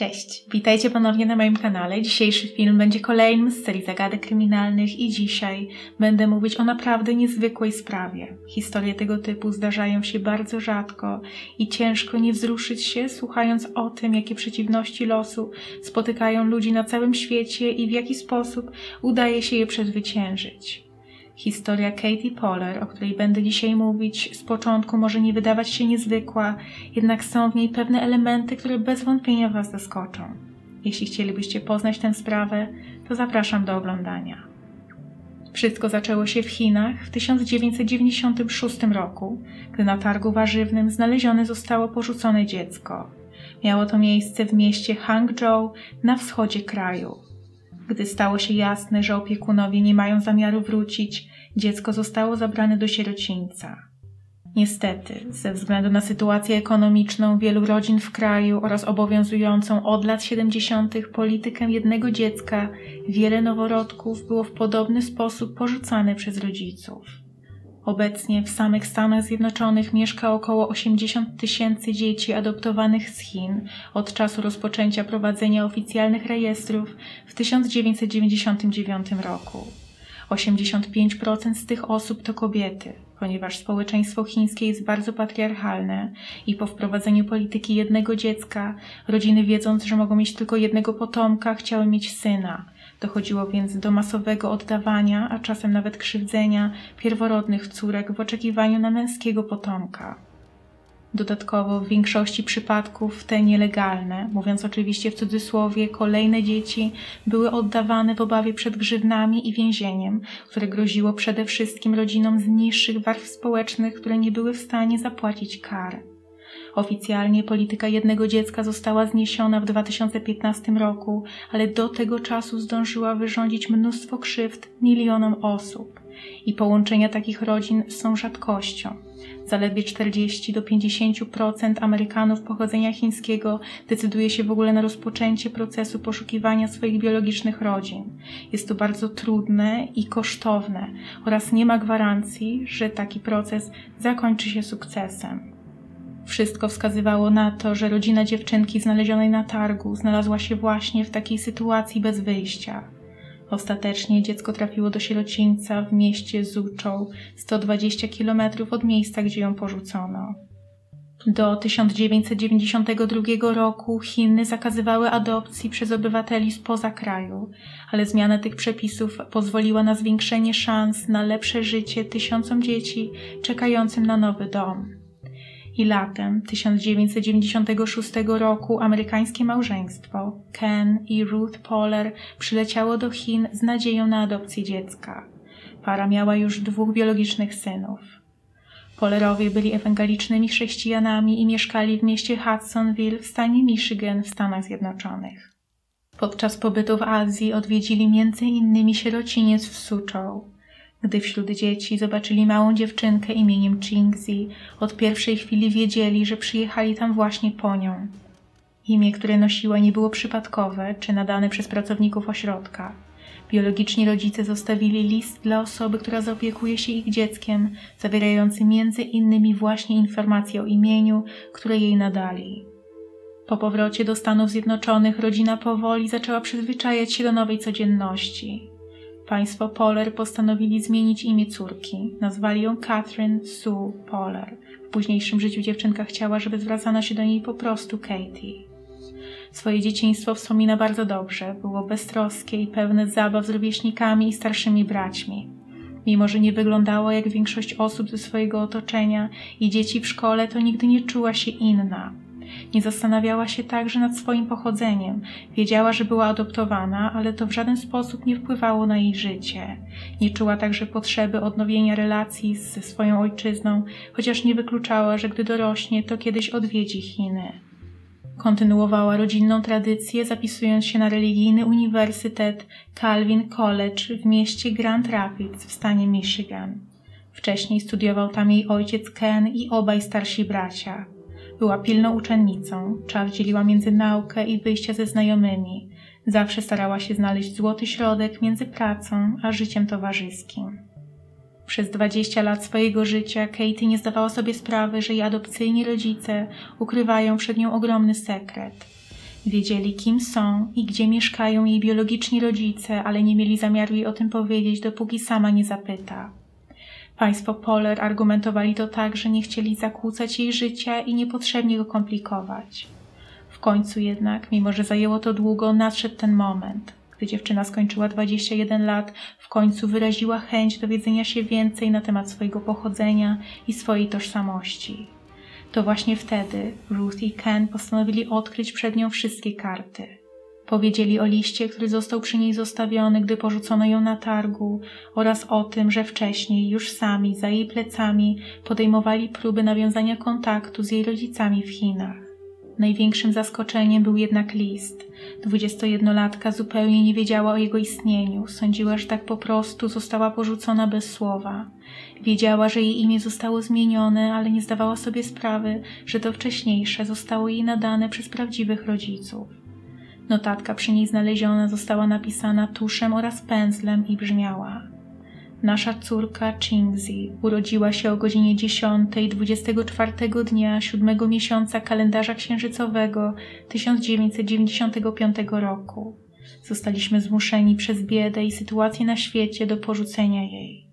Cześć, witajcie ponownie na moim kanale. Dzisiejszy film będzie kolejnym z serii zagadek kryminalnych i dzisiaj będę mówić o naprawdę niezwykłej sprawie. Historie tego typu zdarzają się bardzo rzadko i ciężko nie wzruszyć się słuchając o tym, jakie przeciwności losu spotykają ludzi na całym świecie i w jaki sposób udaje się je przezwyciężyć. Historia Katie Poller, o której będę dzisiaj mówić, z początku może nie wydawać się niezwykła, jednak są w niej pewne elementy, które bez wątpienia Was zaskoczą. Jeśli chcielibyście poznać tę sprawę, to zapraszam do oglądania. Wszystko zaczęło się w Chinach w 1996 roku, gdy na targu warzywnym znalezione zostało porzucone dziecko. Miało to miejsce w mieście Hangzhou na wschodzie kraju. Gdy stało się jasne, że opiekunowie nie mają zamiaru wrócić, dziecko zostało zabrane do sierocińca. Niestety, ze względu na sytuację ekonomiczną wielu rodzin w kraju oraz obowiązującą od lat 70. politykę jednego dziecka, wiele noworodków było w podobny sposób porzucane przez rodziców. Obecnie w samych Stanach Zjednoczonych mieszka około 80 tysięcy dzieci adoptowanych z Chin od czasu rozpoczęcia prowadzenia oficjalnych rejestrów w 1999 roku. 85% z tych osób to kobiety, ponieważ społeczeństwo chińskie jest bardzo patriarchalne i po wprowadzeniu polityki jednego dziecka, rodziny wiedząc, że mogą mieć tylko jednego potomka, chciały mieć syna. Dochodziło więc do masowego oddawania, a czasem nawet krzywdzenia pierworodnych córek w oczekiwaniu na męskiego potomka. Dodatkowo w większości przypadków te nielegalne, mówiąc oczywiście w cudzysłowie, kolejne dzieci były oddawane w obawie przed grzywnami i więzieniem, które groziło przede wszystkim rodzinom z niższych warstw społecznych, które nie były w stanie zapłacić kar. Oficjalnie polityka jednego dziecka została zniesiona w 2015 roku, ale do tego czasu zdążyła wyrządzić mnóstwo krzywd milionom osób i połączenia takich rodzin są rzadkością. Zaledwie 40 do 50% Amerykanów pochodzenia chińskiego decyduje się w ogóle na rozpoczęcie procesu poszukiwania swoich biologicznych rodzin. Jest to bardzo trudne i kosztowne oraz nie ma gwarancji, że taki proces zakończy się sukcesem. Wszystko wskazywało na to, że rodzina dziewczynki znalezionej na targu znalazła się właśnie w takiej sytuacji bez wyjścia. Ostatecznie dziecko trafiło do sierocińca w mieście Zuchou, 120 km od miejsca, gdzie ją porzucono. Do 1992 roku Chiny zakazywały adopcji przez obywateli spoza kraju, ale zmiana tych przepisów pozwoliła na zwiększenie szans na lepsze życie tysiącom dzieci czekającym na nowy dom i latem 1996 roku amerykańskie małżeństwo Ken i Ruth Poller przyleciało do Chin z nadzieją na adopcję dziecka. Para miała już dwóch biologicznych synów. Pollerowie byli ewangelicznymi chrześcijanami i mieszkali w mieście Hudsonville w stanie Michigan w Stanach Zjednoczonych. Podczas pobytu w Azji odwiedzili m.in. sierociniec w Suzhou, gdy wśród dzieci zobaczyli małą dziewczynkę imieniem Chingzi, od pierwszej chwili wiedzieli, że przyjechali tam właśnie po nią. Imię, które nosiła, nie było przypadkowe czy nadane przez pracowników ośrodka. Biologiczni rodzice zostawili list dla osoby, która zaopiekuje się ich dzieckiem, zawierający między innymi właśnie informacje o imieniu, które jej nadali. Po powrocie do Stanów Zjednoczonych rodzina powoli zaczęła przyzwyczajać się do nowej codzienności. Państwo Poller postanowili zmienić imię córki. Nazwali ją Catherine Sue Poller. W późniejszym życiu dziewczynka chciała, żeby zwracano się do niej po prostu Katie. Swoje dzieciństwo wspomina bardzo dobrze. Było beztroskie i pełne zabaw z rówieśnikami i starszymi braćmi. Mimo, że nie wyglądało jak większość osób ze swojego otoczenia i dzieci w szkole, to nigdy nie czuła się inna. Nie zastanawiała się także nad swoim pochodzeniem. Wiedziała, że była adoptowana, ale to w żaden sposób nie wpływało na jej życie. Nie czuła także potrzeby odnowienia relacji ze swoją ojczyzną, chociaż nie wykluczała, że gdy dorośnie, to kiedyś odwiedzi Chiny. Kontynuowała rodzinną tradycję, zapisując się na religijny uniwersytet Calvin College w mieście Grand Rapids w stanie Michigan. Wcześniej studiował tam jej ojciec Ken i obaj starsi bracia. Była pilną uczennicą, czas dzieliła między naukę i wyjście ze znajomymi. Zawsze starała się znaleźć złoty środek między pracą a życiem towarzyskim. Przez 20 lat swojego życia Katie nie zdawała sobie sprawy, że jej adopcyjni rodzice ukrywają przed nią ogromny sekret. Wiedzieli, kim są i gdzie mieszkają jej biologiczni rodzice, ale nie mieli zamiaru jej o tym powiedzieć, dopóki sama nie zapyta. Państwo Poller argumentowali to tak, że nie chcieli zakłócać jej życia i niepotrzebnie go komplikować. W końcu jednak, mimo że zajęło to długo, nadszedł ten moment, gdy dziewczyna skończyła 21 lat, w końcu wyraziła chęć dowiedzenia się więcej na temat swojego pochodzenia i swojej tożsamości. To właśnie wtedy Ruth i Ken postanowili odkryć przed nią wszystkie karty. Powiedzieli o liście, który został przy niej zostawiony, gdy porzucono ją na targu, oraz o tym, że wcześniej już sami, za jej plecami, podejmowali próby nawiązania kontaktu z jej rodzicami w Chinach. Największym zaskoczeniem był jednak list. Dwudziestolatka zupełnie nie wiedziała o jego istnieniu. Sądziła, że tak po prostu została porzucona bez słowa. Wiedziała, że jej imię zostało zmienione, ale nie zdawała sobie sprawy, że to wcześniejsze zostało jej nadane przez prawdziwych rodziców. Notatka przy niej znaleziona została napisana tuszem oraz pędzlem i brzmiała Nasza córka Chingzi urodziła się o godzinie 10 24 dnia siódmego miesiąca kalendarza księżycowego 1995 roku. Zostaliśmy zmuszeni przez biedę i sytuację na świecie do porzucenia jej.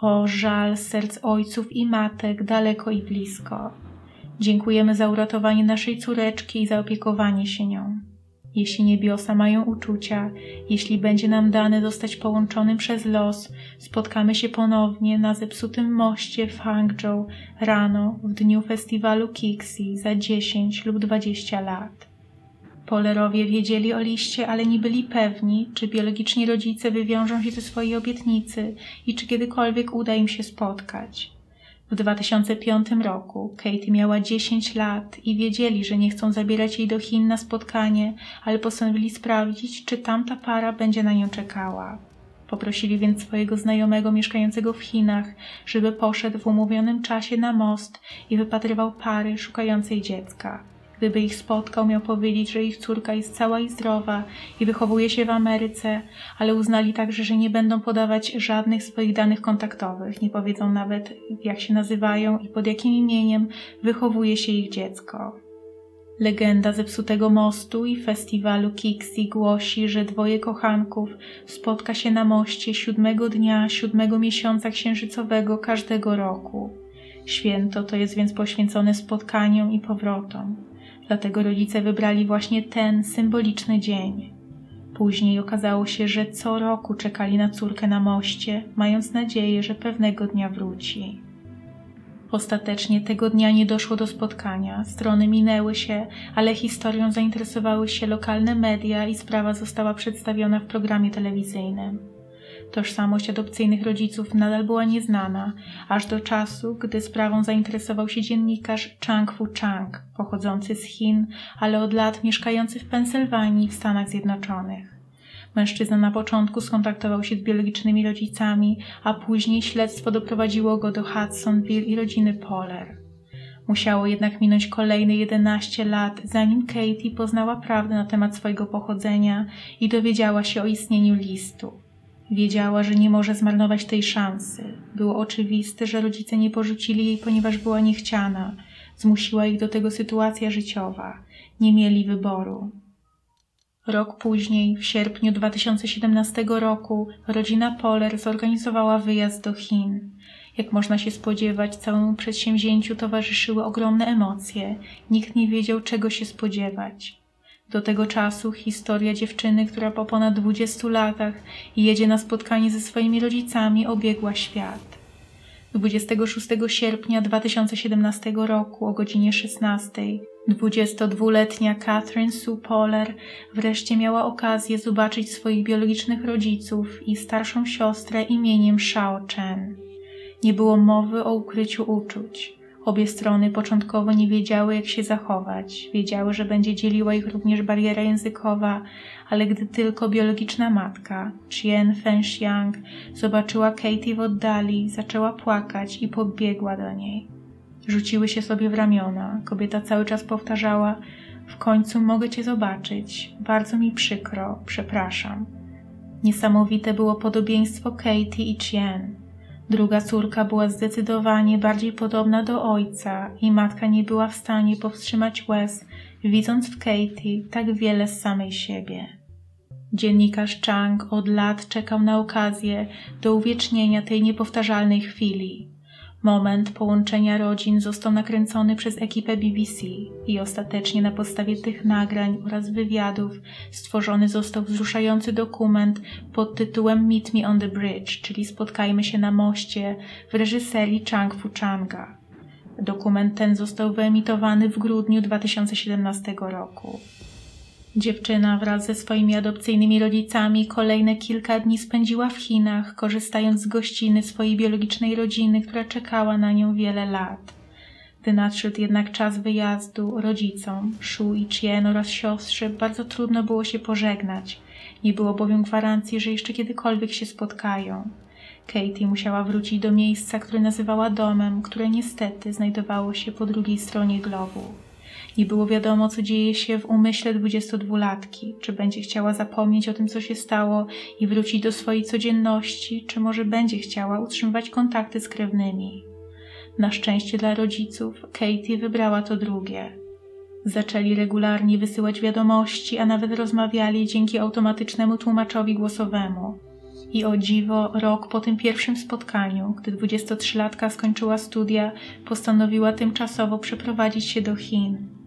O żal serc ojców i matek daleko i blisko. Dziękujemy za uratowanie naszej córeczki i za opiekowanie się nią. Jeśli niebiosa mają uczucia, jeśli będzie nam dane zostać połączonym przez los, spotkamy się ponownie na zepsutym moście w Hangzhou rano w dniu festiwalu Kixi za 10 lub 20 lat. Polerowie wiedzieli o liście, ale nie byli pewni, czy biologiczni rodzice wywiążą się ze swojej obietnicy i czy kiedykolwiek uda im się spotkać. W 2005 roku Katie miała 10 lat i wiedzieli, że nie chcą zabierać jej do Chin na spotkanie, ale postanowili sprawdzić, czy tamta para będzie na nią czekała. Poprosili więc swojego znajomego mieszkającego w Chinach, żeby poszedł w umówionym czasie na most i wypatrywał pary szukającej dziecka. Gdyby ich spotkał, miał powiedzieć, że ich córka jest cała i zdrowa i wychowuje się w Ameryce, ale uznali także, że nie będą podawać żadnych swoich danych kontaktowych, nie powiedzą nawet, jak się nazywają i pod jakim imieniem wychowuje się ich dziecko. Legenda zepsutego mostu i festiwalu Kixi głosi, że dwoje kochanków spotka się na moście siódmego dnia siódmego miesiąca księżycowego każdego roku. Święto to jest więc poświęcone spotkaniom i powrotom. Dlatego rodzice wybrali właśnie ten symboliczny dzień. Później okazało się, że co roku czekali na córkę na moście, mając nadzieję, że pewnego dnia wróci. Ostatecznie tego dnia nie doszło do spotkania, strony minęły się, ale historią zainteresowały się lokalne media i sprawa została przedstawiona w programie telewizyjnym. Tożsamość adopcyjnych rodziców nadal była nieznana, aż do czasu, gdy sprawą zainteresował się dziennikarz Chang Fu Chang, pochodzący z Chin, ale od lat mieszkający w Pensylwanii w Stanach Zjednoczonych. Mężczyzna na początku skontaktował się z biologicznymi rodzicami, a później śledztwo doprowadziło go do Hudsonville i rodziny Poller. Musiało jednak minąć kolejne 11 lat, zanim Katie poznała prawdę na temat swojego pochodzenia i dowiedziała się o istnieniu listu. Wiedziała, że nie może zmarnować tej szansy. Było oczywiste, że rodzice nie porzucili jej, ponieważ była niechciana. Zmusiła ich do tego sytuacja życiowa. Nie mieli wyboru. Rok później, w sierpniu 2017 roku, rodzina Poler zorganizowała wyjazd do Chin. Jak można się spodziewać, całemu przedsięwzięciu towarzyszyły ogromne emocje. Nikt nie wiedział, czego się spodziewać. Do tego czasu historia dziewczyny, która po ponad 20 latach jedzie na spotkanie ze swoimi rodzicami, obiegła świat. 26 sierpnia 2017 roku o godzinie 16 22-letnia Catherine Sue Poller wreszcie miała okazję zobaczyć swoich biologicznych rodziców i starszą siostrę imieniem Shao Chen. Nie było mowy o ukryciu uczuć. Obie strony początkowo nie wiedziały, jak się zachować. Wiedziały, że będzie dzieliła ich również bariera językowa, ale gdy tylko biologiczna matka, Chien Fengxiang, zobaczyła Katie w oddali, zaczęła płakać i pobiegła do niej. Rzuciły się sobie w ramiona. Kobieta cały czas powtarzała: W końcu mogę cię zobaczyć. Bardzo mi przykro, przepraszam. Niesamowite było podobieństwo Katie i Chien. Druga córka była zdecydowanie bardziej podobna do ojca i matka nie była w stanie powstrzymać łez, widząc w Katie tak wiele z samej siebie. Dziennikarz Chang od lat czekał na okazję do uwiecznienia tej niepowtarzalnej chwili. Moment połączenia rodzin został nakręcony przez ekipę BBC i ostatecznie na podstawie tych nagrań oraz wywiadów stworzony został wzruszający dokument pod tytułem Meet Me on the Bridge, czyli Spotkajmy się na moście w reżyserii Chang Fuchanga. Dokument ten został wyemitowany w grudniu 2017 roku. Dziewczyna wraz ze swoimi adopcyjnymi rodzicami kolejne kilka dni spędziła w Chinach, korzystając z gościny swojej biologicznej rodziny, która czekała na nią wiele lat. Gdy nadszedł jednak czas wyjazdu, rodzicom, Shu i Chien oraz siostrze bardzo trudno było się pożegnać. Nie było bowiem gwarancji, że jeszcze kiedykolwiek się spotkają. Katie musiała wrócić do miejsca, które nazywała domem, które niestety znajdowało się po drugiej stronie globu. Nie było wiadomo, co dzieje się w umyśle 22-latki, czy będzie chciała zapomnieć o tym, co się stało i wrócić do swojej codzienności, czy może będzie chciała utrzymywać kontakty z krewnymi. Na szczęście dla rodziców, Katie wybrała to drugie. Zaczęli regularnie wysyłać wiadomości, a nawet rozmawiali dzięki automatycznemu tłumaczowi głosowemu. I o dziwo, rok po tym pierwszym spotkaniu, gdy 23-latka skończyła studia, postanowiła tymczasowo przeprowadzić się do Chin.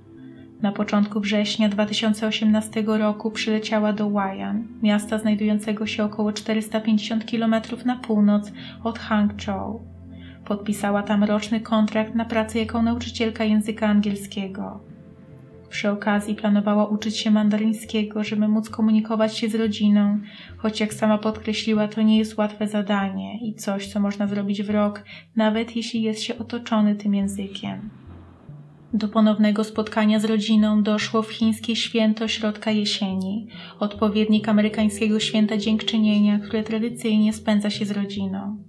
Na początku września 2018 roku przyleciała do Wayan, miasta znajdującego się około 450 km na północ od Hangzhou. Podpisała tam roczny kontrakt na pracę jako nauczycielka języka angielskiego. Przy okazji planowała uczyć się mandaryńskiego, żeby móc komunikować się z rodziną, choć jak sama podkreśliła, to nie jest łatwe zadanie i coś, co można zrobić w rok, nawet jeśli jest się otoczony tym językiem. Do ponownego spotkania z rodziną doszło w chińskie święto środka jesieni, odpowiednik amerykańskiego święta dziękczynienia, które tradycyjnie spędza się z rodziną.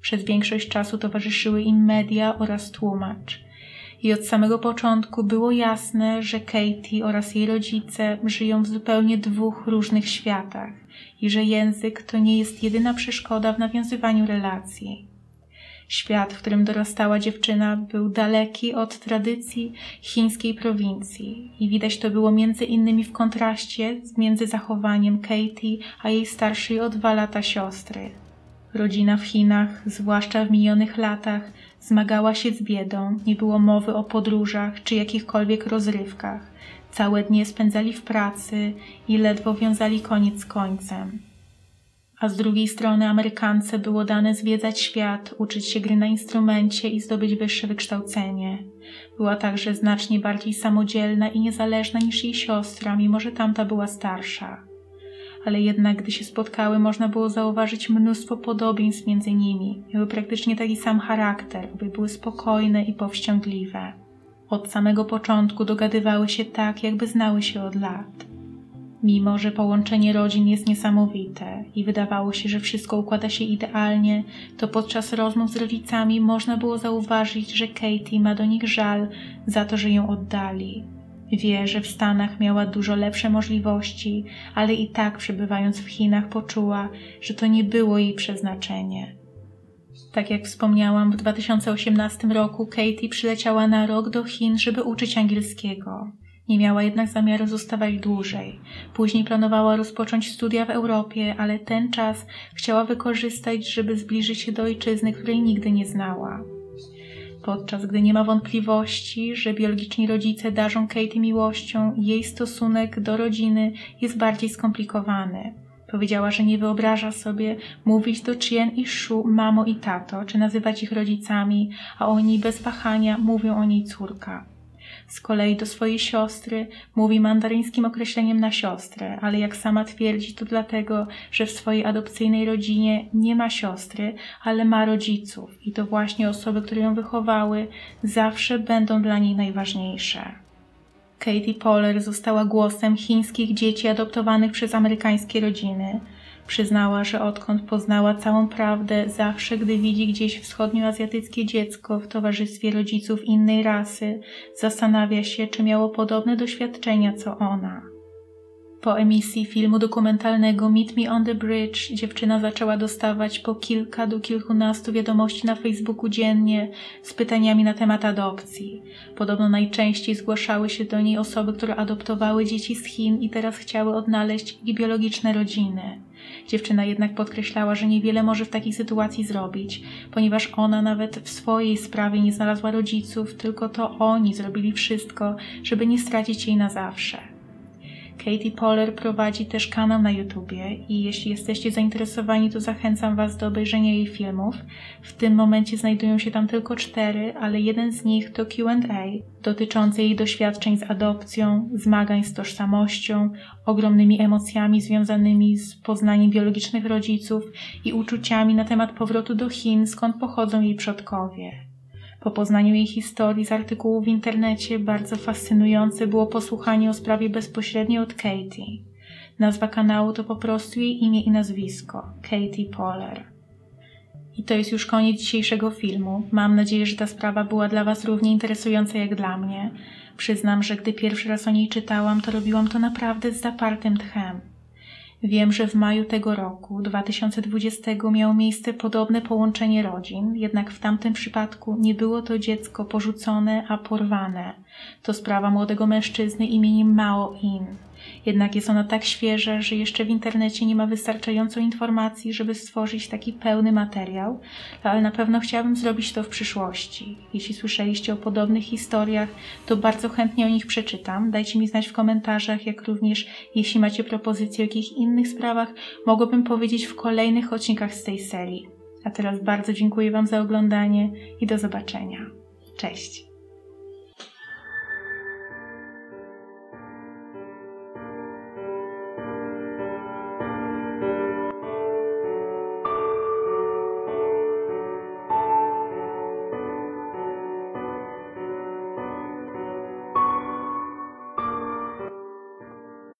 Przez większość czasu towarzyszyły im media oraz tłumacz. I od samego początku było jasne, że Katie oraz jej rodzice żyją w zupełnie dwóch różnych światach i że język to nie jest jedyna przeszkoda w nawiązywaniu relacji. Świat, w którym dorastała dziewczyna, był daleki od tradycji chińskiej prowincji i widać to było między innymi w kontraście między zachowaniem Katie a jej starszej o dwa lata siostry. Rodzina w Chinach, zwłaszcza w minionych latach, zmagała się z biedą, nie było mowy o podróżach czy jakichkolwiek rozrywkach. Całe dnie spędzali w pracy i ledwo wiązali koniec z końcem a z drugiej strony Amerykance było dane zwiedzać świat, uczyć się gry na instrumencie i zdobyć wyższe wykształcenie. Była także znacznie bardziej samodzielna i niezależna niż jej siostra, mimo że tamta była starsza. Ale jednak, gdy się spotkały, można było zauważyć mnóstwo podobieństw między nimi. Miały praktycznie taki sam charakter, obie były spokojne i powściągliwe. Od samego początku dogadywały się tak, jakby znały się od lat. Mimo, że połączenie rodzin jest niesamowite i wydawało się, że wszystko układa się idealnie, to podczas rozmów z rodzicami można było zauważyć, że Katie ma do nich żal za to, że ją oddali. Wie, że w Stanach miała dużo lepsze możliwości, ale i tak przebywając w Chinach poczuła, że to nie było jej przeznaczenie. Tak jak wspomniałam, w 2018 roku Katie przyleciała na rok do Chin, żeby uczyć angielskiego. Nie miała jednak zamiaru zostawać dłużej. Później planowała rozpocząć studia w Europie, ale ten czas chciała wykorzystać, żeby zbliżyć się do ojczyzny, której nigdy nie znała. Podczas gdy nie ma wątpliwości, że biologiczni rodzice darzą Katie miłością, jej stosunek do rodziny jest bardziej skomplikowany. Powiedziała, że nie wyobraża sobie mówić do Chien i Shu mamo i tato, czy nazywać ich rodzicami, a oni bez wahania mówią o niej córka. Z kolei do swojej siostry mówi mandaryńskim określeniem na siostrę, ale jak sama twierdzi, to dlatego, że w swojej adopcyjnej rodzinie nie ma siostry, ale ma rodziców i to właśnie osoby, które ją wychowały, zawsze będą dla niej najważniejsze. Katie Poller została głosem chińskich dzieci adoptowanych przez amerykańskie rodziny. Przyznała, że odkąd poznała całą prawdę, zawsze gdy widzi gdzieś wschodnioazjatyckie dziecko w towarzystwie rodziców innej rasy, zastanawia się, czy miało podobne doświadczenia co ona. Po emisji filmu dokumentalnego Meet Me on the Bridge dziewczyna zaczęła dostawać po kilka do kilkunastu wiadomości na Facebooku dziennie z pytaniami na temat adopcji. Podobno najczęściej zgłaszały się do niej osoby, które adoptowały dzieci z Chin i teraz chciały odnaleźć ich biologiczne rodziny. Dziewczyna jednak podkreślała, że niewiele może w takiej sytuacji zrobić, ponieważ ona nawet w swojej sprawie nie znalazła rodziców, tylko to oni zrobili wszystko, żeby nie stracić jej na zawsze. Katie Poller prowadzi też kanał na YouTubie i jeśli jesteście zainteresowani, to zachęcam Was do obejrzenia jej filmów. W tym momencie znajdują się tam tylko cztery, ale jeden z nich to QA dotyczący jej doświadczeń z adopcją, zmagań z tożsamością, ogromnymi emocjami związanymi z poznaniem biologicznych rodziców i uczuciami na temat powrotu do Chin, skąd pochodzą jej przodkowie. Po poznaniu jej historii z artykułów w internecie bardzo fascynujące było posłuchanie o sprawie bezpośrednio od Katie. Nazwa kanału to po prostu jej imię i nazwisko Katie Poller. I to jest już koniec dzisiejszego filmu. Mam nadzieję, że ta sprawa była dla Was równie interesująca jak dla mnie. Przyznam, że gdy pierwszy raz o niej czytałam, to robiłam to naprawdę z zapartym tchem. Wiem, że w maju tego roku, 2020, miało miejsce podobne połączenie rodzin, jednak w tamtym przypadku nie było to dziecko porzucone, a porwane. To sprawa młodego mężczyzny imieniem Mao In. Jednak jest ona tak świeża, że jeszcze w internecie nie ma wystarczająco informacji, żeby stworzyć taki pełny materiał, ale na pewno chciałabym zrobić to w przyszłości. Jeśli słyszeliście o podobnych historiach, to bardzo chętnie o nich przeczytam. Dajcie mi znać w komentarzach, jak również jeśli macie propozycje o jakichś innych sprawach, mogłabym powiedzieć w kolejnych odcinkach z tej serii. A teraz bardzo dziękuję Wam za oglądanie i do zobaczenia. Cześć!